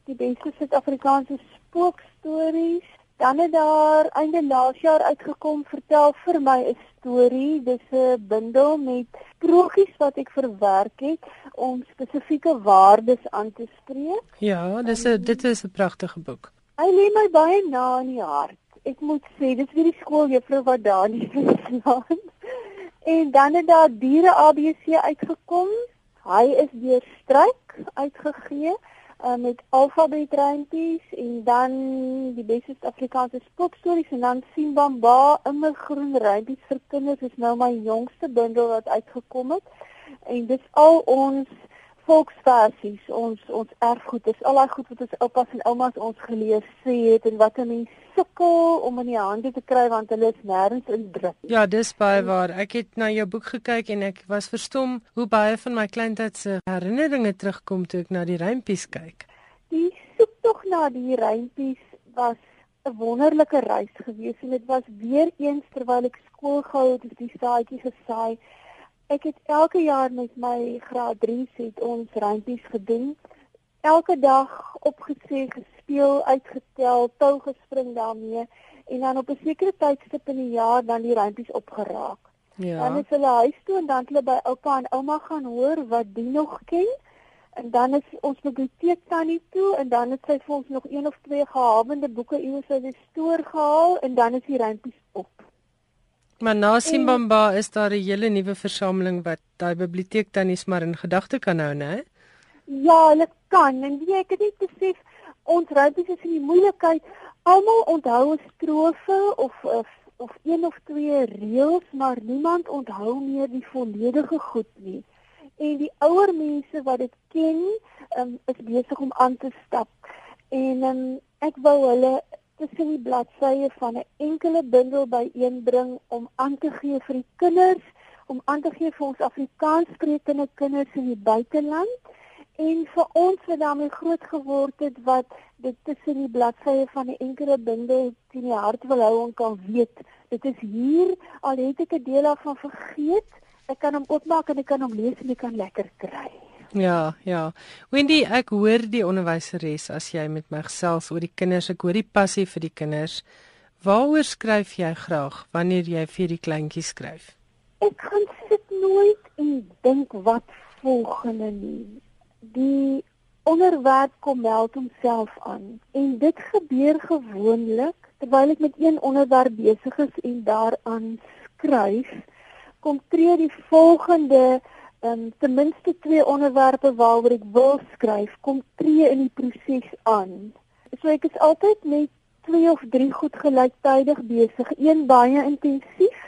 die beste Suid-Afrikaanse spookstories. Dan het daar einde laas jaar uitgekom vertel vir my 'n storie. Dis 'n bundel met sprokies wat ek verwerk het om spesifieke waardes aan te spreek. Ja, dis 'n dit is 'n pragtige boek. Hy lê my baie na in die hart. Ek moet sê, dis weer die skooljuffrou wat daar nie verstaan. En dan het daar diere ABC uitgekom. Hy is deur Struik uitgegee uh, met alfabetreintjies en dan die beste Afrikaanse spookstories en dan Simbamba immergroen reintjies vir kinders is nou my jongste bundel wat uitgekom het. En dis al ons volksversies ons ons erfgoed is al daai goed wat ons oupas en oumas ons gelees sê het en wat 'n mens sukkel om in die hande te kry want hulle is nêrens in druk. Ja, dis baie waar. Ek het na jou boek gekyk en ek was verstom hoe baie van my kleintyd se herinneringe terugkom toe ek na die rympies kyk. Die soek tog na die rympies was 'n wonderlike reis gewees en dit was weer eens terwyl ek skool gehou het, die saadjie gesaai Ek het elke jaar met my graad 3 het ons rympies gedoen. Elke dag opgesê, gespeel, uitgetel, tou gespring daarmee en dan op 'n sekere tydstip in die jaar dan die rympies opgeraak. Ja. Dan is hulle huis toe en dan hulle by oupa en ouma gaan hoor wat die nog ken. En dan is ons biblioteek tannie toe en dan het sy vir ons nog een of twee gehavende boeke iewers uit die stoor gehaal en dan is die rympies op. Maar na Simbamba is daar 'n hele nuwe versameling wat daai biblioteek tannies maar in gedagte kan hou, né? Ja, hulle kan. En wie ek net besef ons rypies is in die moeilikheid. Almal onthou 'n strofe of of of een of twee reëls, maar niemand onthou meer die volledige goed nie. En die ouer mense wat dit ken, um, is besig om aan te stap. En um, ek wou hulle tussen die bladsye van 'n enkele bundel byeenbring om aan te gee vir die kinders, om aan te gee vir ons Afrikaanssprekende kinders in die buiteland en vir ons wat daarmee groot geword het wat dit tussen die bladsye van 'n enkele bundel teen die hart wil hou en kan weet. Dit is hier al het ek 'n deel daarvan vergeet ek kan hom oopmaak en ek kan hom lees en ek kan lekker kry Ja, ja. Wendy, ek hoor die onderwyseres as jy met my gesels oor die kinders, ek hoor die passie vir die kinders. Waaroor skryf jy graag wanneer jy vir die kleintjies skryf? Ek gaan sit nooit en dink wat volgende nie. Die onderwerp kom meld homself aan en dit gebeur gewoonlik terwyl ek met een onderwerp besig is en daaraan skryf, kom tree die volgende um, ten minste twee onderwerpe waaroor ek wil skryf kom tree in die proses aan. So ek is altyd met twee of drie goed gelyktydig besig, een baie intensief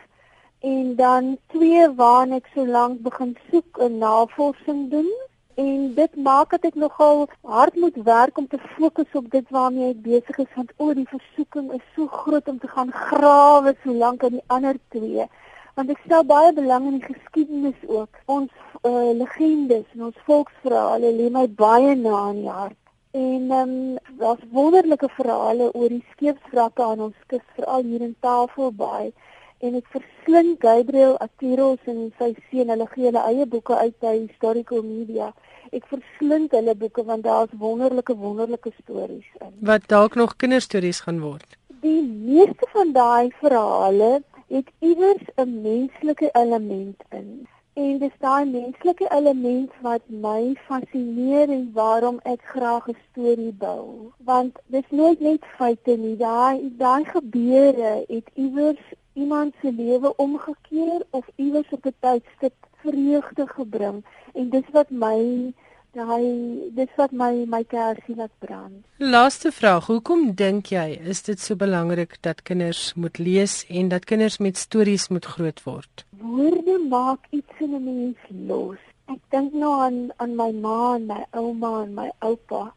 en dan twee waarna ek so lank begin soek en navorsing doen. En dit maak dat ek nogal hard moet werk om te fokus op dit waarmee ek besig is want o, die versoeking is so groot om te gaan grawe so lank aan die ander twee want ek stel baie belang in die geskiedenis ook. Ons uh, legendes en ons volksverhale lê my baie na in die hart. En ehm um, daar's wonderlike verhale oor die skeepswrakke aan ons kus, veral hier in Tafelbaai. En ek verslind Gabriel Atiros en sy seun, hulle gee hulle eie boeke uit by Historical Media. Ek verslind hulle boeke want daar's wonderlike wonderlike stories in. Wat dalk nog kinderstories gaan word. Die meeste van daai verhale het iewers 'n menslike element in. En dis daai menslike element wat my fascineer en waarom ek graag 'n storie bou. Want dis nooit net feite nie, daai daai gebeure het iewers iemand se lewe omgekeer of iewers op 'n tydstip vreugde gebring en dis wat my daai dis wat my my kersie laat brand. Laaste vraag, hoekom dink jy is dit so belangrik dat kinders moet lees en dat kinders met stories moet groot word? Woorde maak iets in 'n mens los. Ek dink nou aan aan my ma en my ouma en my oupa.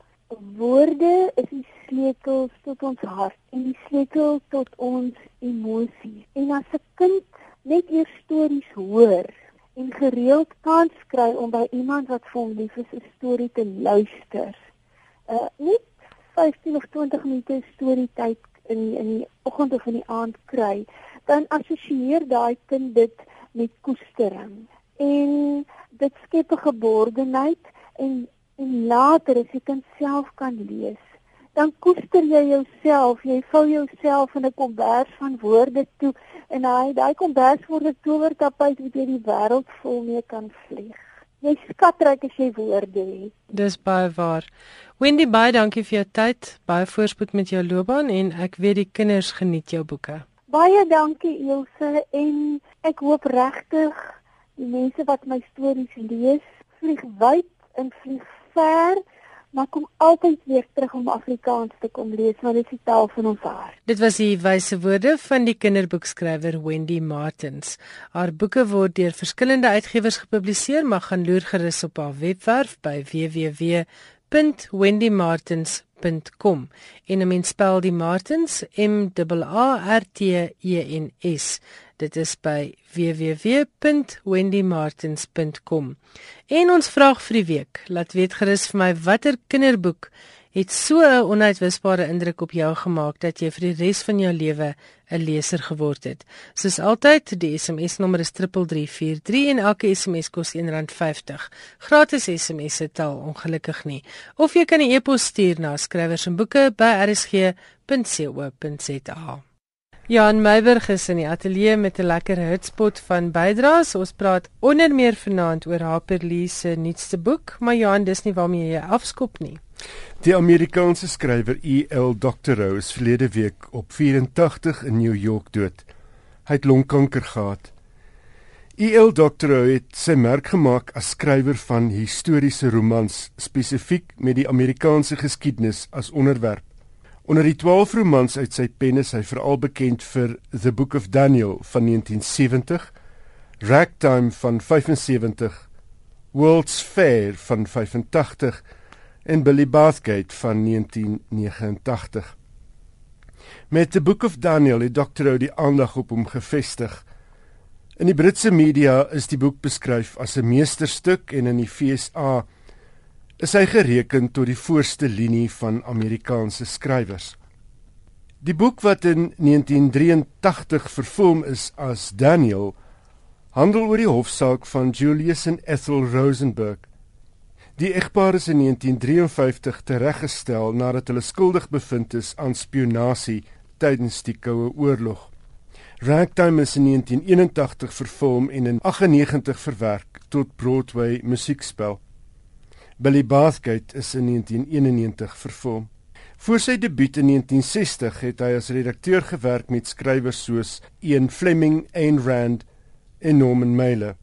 Woorde is die sleutels tot ons hart en die sleutel tot ons emosies. En as 'n kind net eers stories hoor, en gereeld kans kry om by iemand wat vir hom lief is 'n storie te luister. Uh net 15 of 20 minute storie tyd in die, in die oggend of in die aand kry, dan assosieer daai kind dit met koestering. En dit skep 'n geborgenheid en en later as jy kind self kan lees, dan koester jy jouself, jy vou jouself in 'n kombers van woorde toe en daai daai kombers word 'n towertapijt wat jy die wêreld vol mee kan vlieg. Jy skatryk as jy woorde het. Dis baie waar. Wendy, baie dankie vir jou tyd, baie voorspoed met jou loopbaan en ek weet die kinders geniet jou boeke. Baie dankie Ilse en ek hoop regtig die mense wat my stories lees, vlieg wyd en vlieg ver maar kom altyd weer terug om Afrikaans te kom lees want dit is die taal van ons hart. Dit was die wyse woorde van die kinderboekskrywer Wendy Martins. Haar boeke word deur verskillende uitgewers gepubliseer, maar gaan loer gerus op haar webwerf by www.wendymartins.com. En 'n mens spel die Martins M A R T E N S. Dit is by www.wendymartins.com. En ons vraag vir die week, laat weet gerus vir my watter kinderboek het so 'n onuitwisbare indruk op jou gemaak dat jy vir die res van jou lewe 'n leser geword het. Soos altyd, die SMS nommer is 3343 en elke SMS kos R1.50. Gratis SMS se tel ongelukkig nie. Of jy kan 'n e-pos stuur na skrywers en boeke by rsg.co.za. Jan Meiberg is in die ateljee met 'n lekker hitspot van bydraes. Ons praat onder meer vanaand oor Harper Lee se nuutste boek, maar Jan, dis nie waarmee jy afskop nie. Die Amerikaanse skrywer E.L. Doctorow is verlede week op 84 in New York dood. Hy het longkanker gehad. E.L. Doctorow het sy merk gemaak as skrywer van historiese romans, spesifiek met die Amerikaanse geskiedenis as onderwerp. Onder die 12 romans uit sy pen is hy veral bekend vir The Book of Daniel van 1970, Ragtime van 75, World's Fair van 85 en Billy Bathgate van 1989. Met The Book of Daniel het Dr. O die aandag op hom gefestig. In die Britse media is die boek beskryf as 'n meesterstuk en in die FSA is hy gereken tot die voorste linie van Amerikaanse skrywers. Die boek wat in 1983 verfilm is as Daniel handel oor die hofsaak van Julius en Ethel Rosenberg. Die egpaar is in 1953 tereggestel nadat hulle skuldig bevind is aan spionasie tydens die Koue Oorlog. Ragtime is in 1981 verfilm en in 98 verwerk tot Broadway musiekspel. Billy Bathgate is in 1991 vervul. Voor sy debuut in 1960 het hy as redakteur gewerk met skrywers soos Ian Fleming, Ayn Rand en Norman Mailer.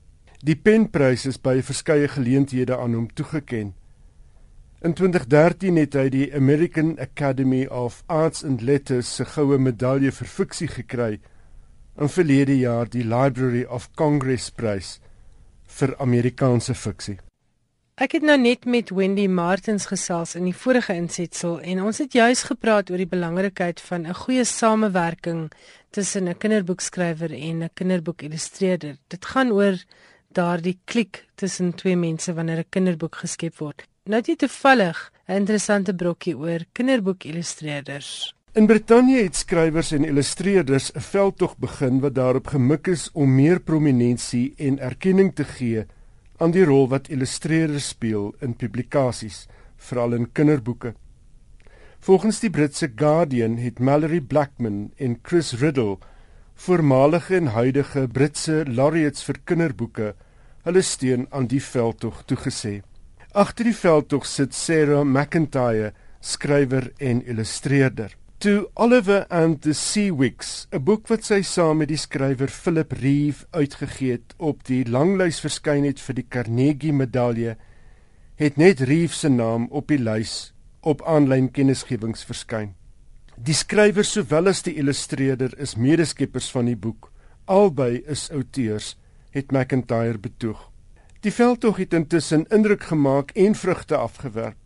Die penprys is by verskeie geleenthede aan hom toegekend. In 2013 het hy die American Academy of Arts and Letters se goue medalje vir fiksie gekry en verlede jaar die Library of Congress prys vir Amerikaanse fiksie. Ek het nou net met Wendy Martins gesels in die vorige insetsel en ons het juis gepraat oor die belangrikheid van 'n goeie samewerking tussen 'n kinderboekskrywer en 'n kinderboekillustreerder. Dit gaan oor daardie klik tussen twee mense wanneer 'n kinderboek geskep word. Nou het jy toevallig 'n interessante brokkie oor kinderboekillustreerders. In Brittanje het skrywers en illustreerders 'n veldtog begin wat daarop gemik is om meer prominensie en erkenning te gee aan die rol wat illustreerders speel in publikasies, veral in kinderboeke. Volgens die Britse Guardian het Mallory Blackman en Chris Riddle, voormalige en huidige Britse laureates vir kinderboeke, hulle steun aan die veldtog toegesê. Agter die veldtog sit Sarah McIntyre, skrywer en illustreerder. To Oliver and the Seawicks, 'n boek wat sy saam met die skrywer Philip Reeve uitgegee het op die langlys verskyn het vir die Carnegie Medalje, het net Reeve se naam op die lys op aanlyn kennisgewings verskyn. Die skrywer sowel as die illustreerder is medeskeppers van die boek. Albei is outeurs, het McIntyre betoog. Die veldtog het intussen indruk gemaak en vrugte afgewerp.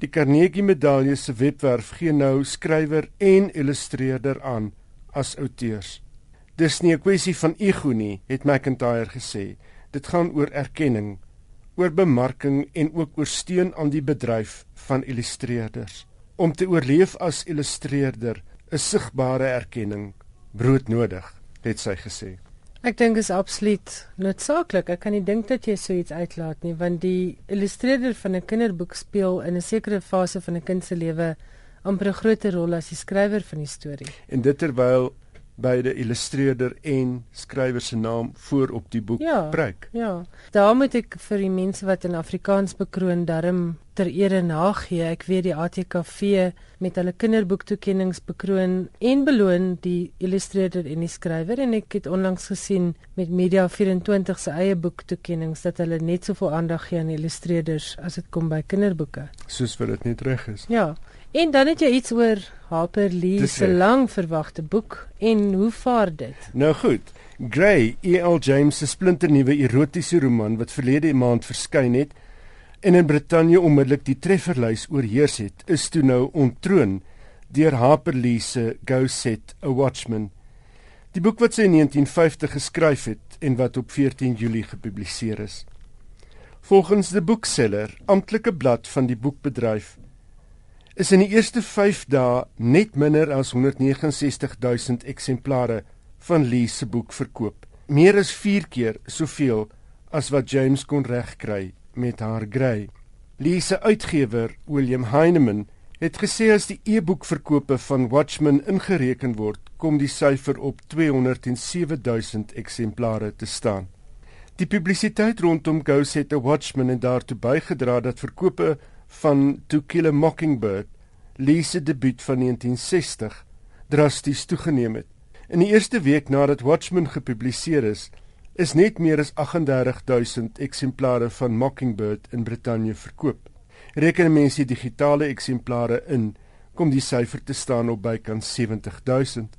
Die Carnegie Medalje se webwerf gee nou skrywer en illustreerder aan as outeurs. Dis nie 'n kwessie van ego nie, het McIntyre gesê. Dit gaan oor erkenning, oor bemarking en ook oor steun aan die bedryf van illustreerders. Om te oorleef as illustreerder 'n sigbare erkenning broodnodig, het sy gesê. Ek dink is absoluut noodsaaklik. Ek kan nie dink dat jy so iets uitlaat nie, want die illustreerder van 'n kinderboek speel in 'n sekere fase van 'n kind se lewe amper 'n groter rol as die skrywer van die storie. En dit terwyl beide illustreerder en skrywer se naam voor op die boek ja, pryk. Ja. Daar moet ek vir die mense wat in Afrikaans bekroon darm ter ere nagee. Ek weet die ATKV met hulle kinderboektoekennings bekroon en beloon die illustreerder en die skrywer en ek het onlangs gesien met Media 24 se eie boektoekennings dat hulle net soveel aandag gee aan illustreerders as dit kom by kinderboeke. Soos wat dit net reg is. Ja. En dan het jy iets oor Harper Lee se lang verwagte boek en hoe vaar dit? Nou goed. Grey, E.L. James se splinternuwe erotiese roman wat verlede maand verskyn het en in Brittanje onmiddellik die trefferlys oorheers het, is toe nou ontroon deur Harper Lee se Go Set a Watchman. Die boek wat sy in 1950 geskryf het en wat op 14 Julie gepubliseer is. Volgens die boekseller, amptelike blad van die boekbedryf, is in die eerste 5 dae net minder as 169000 eksemplare van Lee se boek verkoop. Meer as 4 keer soveel as wat James kon regkry met haar Grey. Lee se uitgewer, William Heineman, het gesê as die e-boekverkope van Watchmen ingereken word, kom die syfer op 207000 eksemplare te staan. Die publisiteit rondom Go Set a Watchman het daartoe bygedra dat verkope van To Kill a Mockingbird, Lee se debuut van 1960, drasties toegeneem het. In die eerste week nadat Watchmen gepubliseer is, is net meer as 38000 eksemplare van Mockingbird in Brittanje verkoop. Reken mense die digitale eksemplare in, kom die syfer te staan op bykans 70000.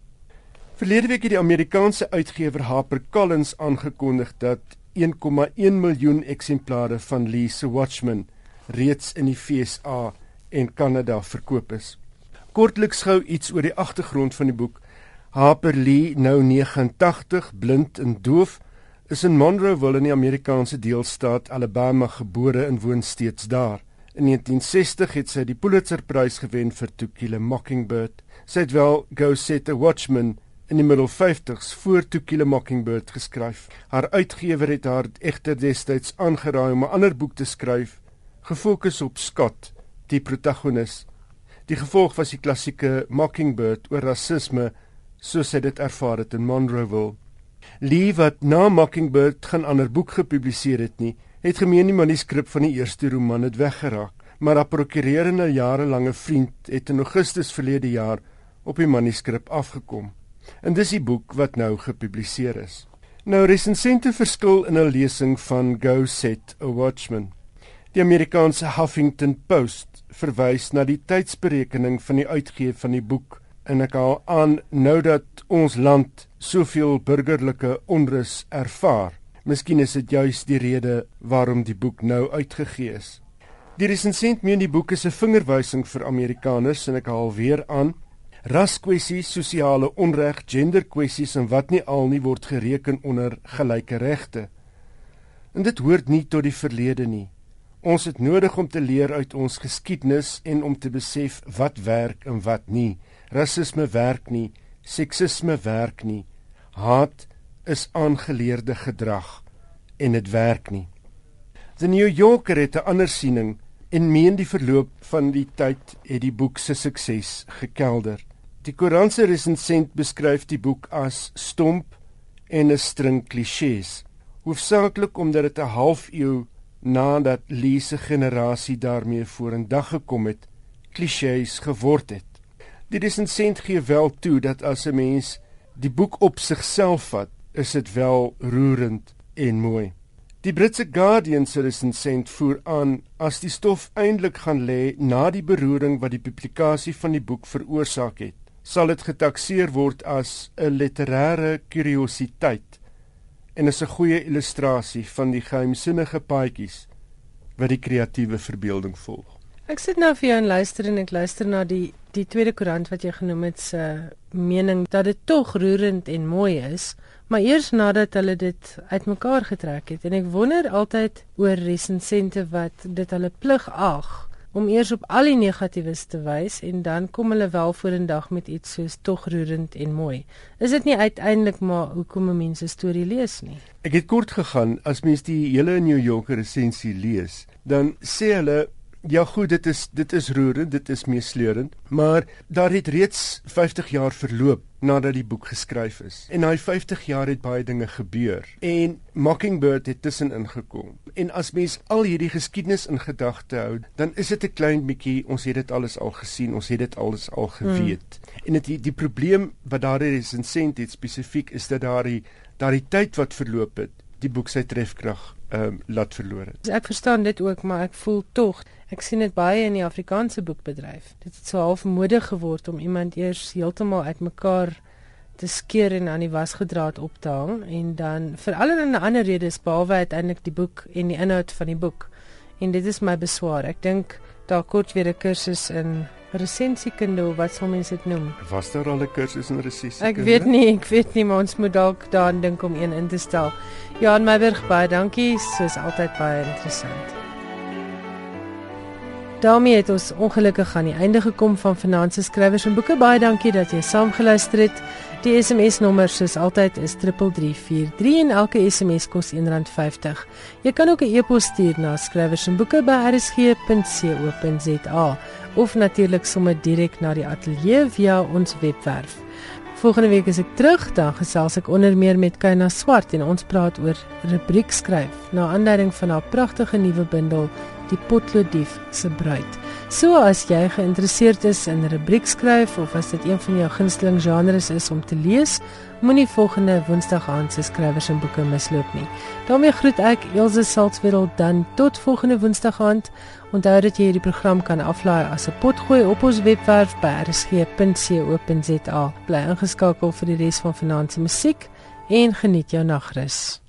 Verlede week het die Amerikaanse uitgewer HarperCollins aangekondig dat 1,1 miljoen eksemplare van Lee se Watchmen reeds in die FSA en Kanada verkoop is. Kortliks gou iets oor die agtergrond van die boek. Harper Lee, nou 89, blind en doof, is in Monroeville in die Amerikaanse deelstaat Alabama gebore en woon steeds daar. In 1960 het sy die Pulitzerprys gewen vir To Kill a Mockingbird. Sy het wel Go Set a Watchman in die middel 50s voor To Kill a Mockingbird geskryf. Haar uitgewer het haar egter destyds aangeraai om 'n ander boek te skryf gefokus op Scott, die protagonis. Die gevolg was die klassieke Mockingbird oor rasisme soos hy dit ervaar het in Monroeville. Lee wat na Mockingbird geen ander boek gepubliseer het nie, het gemeen die manuskrip van die eerste roman het weggeraak, maar 'n prokurerende jarelange vriend het in Augustus verlede jaar op die manuskrip afgekom. En dis die boek wat nou gepubliseer is. Nou resensente verskil in 'n lesing van Go Set a Watchman. Die Amerikaanse Huffington Post verwys na die tydsberekening van die uitgee van die boek en ek haal aan nou dat ons land soveel burgerlike onrus ervaar. Miskien is dit juis die rede waarom die boek nou uitgegee is. Die resensent meen die boek is 'n vingerwysing vir Amerikaners en ek haal weer aan raskwessies, sosiale onreg, genderkwessies en wat nie al nie word gereken onder gelyke regte. En dit hoort nie tot die verlede nie. Ons het nodig om te leer uit ons geskiedenis en om te besef wat werk en wat nie. Rassisme werk nie, seksisme werk nie. Haat is aangeleerde gedrag en dit werk nie. The New Yorker het 'n ander siening en meen die verloop van die tyd het die boek se sukses gekelder. Die Koranse resensent beskryf die boek as stomp en 'n string klisjées, hoofsaaklik omdat dit 'n halfuur nadat Lee se generasie daarmee vorendag gekom het, klisjées geword het. Die resensent gee wel toe dat as 'n mens die boek op sigself vat, is dit wel roerend en mooi. Die Britse Guardian se resensent voer aan as die stof eintlik gaan lê na die beroering wat die publikasie van die boek veroorsaak het, sal dit getakseer word as 'n literêre kuriositeit en is 'n goeie illustrasie van die geheimsinnige paadjies wat die kreatiewe verbeelding volg. Ek sit nou vir jou en luister en ek luister na die die tweede koerant wat jy genoem het se mening dat dit tog roerend en mooi is, maar eers nadat hulle dit uitmekaar getrek het en ek wonder altyd oor resensente wat dit hulle plig ag om eers op al die negatiewes te wys en dan kom hulle wel vorendag met iets soos tog roerend en mooi. Is dit nie uiteindelik maar hoekom mense storie lees nie? Ek het kort gegaan as mens die hele New Yorker resensie lees, dan sê hulle Ja goed, dit is dit is roerend, dit is meesleurend, maar daar het reeds 50 jaar verloop nadat die boek geskryf is. En daai 50 jaar het baie dinge gebeur en Mockingbird het tussenin gekom. En as mens al hierdie geskiedenis in gedagte hou, dan is dit 'n klein bietjie ons het dit alles al gesien, ons het dit alles al geweet. Hmm. En dit die, die probleem wat daar is in sent het spesifiek is dat daai daai tyd wat verloop het, die boek sy trefkrag ehm um, laat verloor het. Ek verstaan dit ook, maar ek voel tog Ek sien dit baie in die Afrikaanse boekbedryf. Dit het so half mode geword om iemand eers heeltemal uitmekaar te skeer en aan die wasgedraad op te hang en dan vir allerlei ander redes behalwe uiteindelik die boek en die inhoud van die boek. En dit is my beswaar. Ek dink daar kort weer 'n kursus in resensiekunde of wat sou mense dit noem? Was daar al 'n kursus in resensiekunde? Ek weet nie, ek weet nie, maar ons moet dalk daaraan dink om een in te stel. Johan Meiberg, baie dankie. Soos altyd baie interessant daarmee het ons ongelukkig aan die einde gekom van Finansies Skrywers en Boeke. Baie dankie dat jy saamgeluister het. Die SMS nommer soos altyd is 3343 en elke SMS kos R1.50. Jy kan ook 'n e-pos stuur na skrywersboeke@rsg.co.za of natuurlik sommer direk na die ateljee via ons webwerf. Volgende week is ek terug, dan gesels ek onder meer met Kyna Swart en ons praat oor rubriek skryf na aanleiding van haar pragtige nuwe bundel die potlooddief se bruid. So as jy geïnteresseerd is in rubriek skryf of as dit een van jou gunsteling genres is om te lees, moenie volgende Woensdag aand se skrywers en boeke misloop nie. daarmee groet ek Elsje Salzwetel dan tot volgende Woensdag aand. Onthou dat jy hierdie program kan aflaai as 'n potgooi op ons webwerf by rsg.co.za. Bly ingeskakel vir die res van finansie musiek en geniet jou nagrus.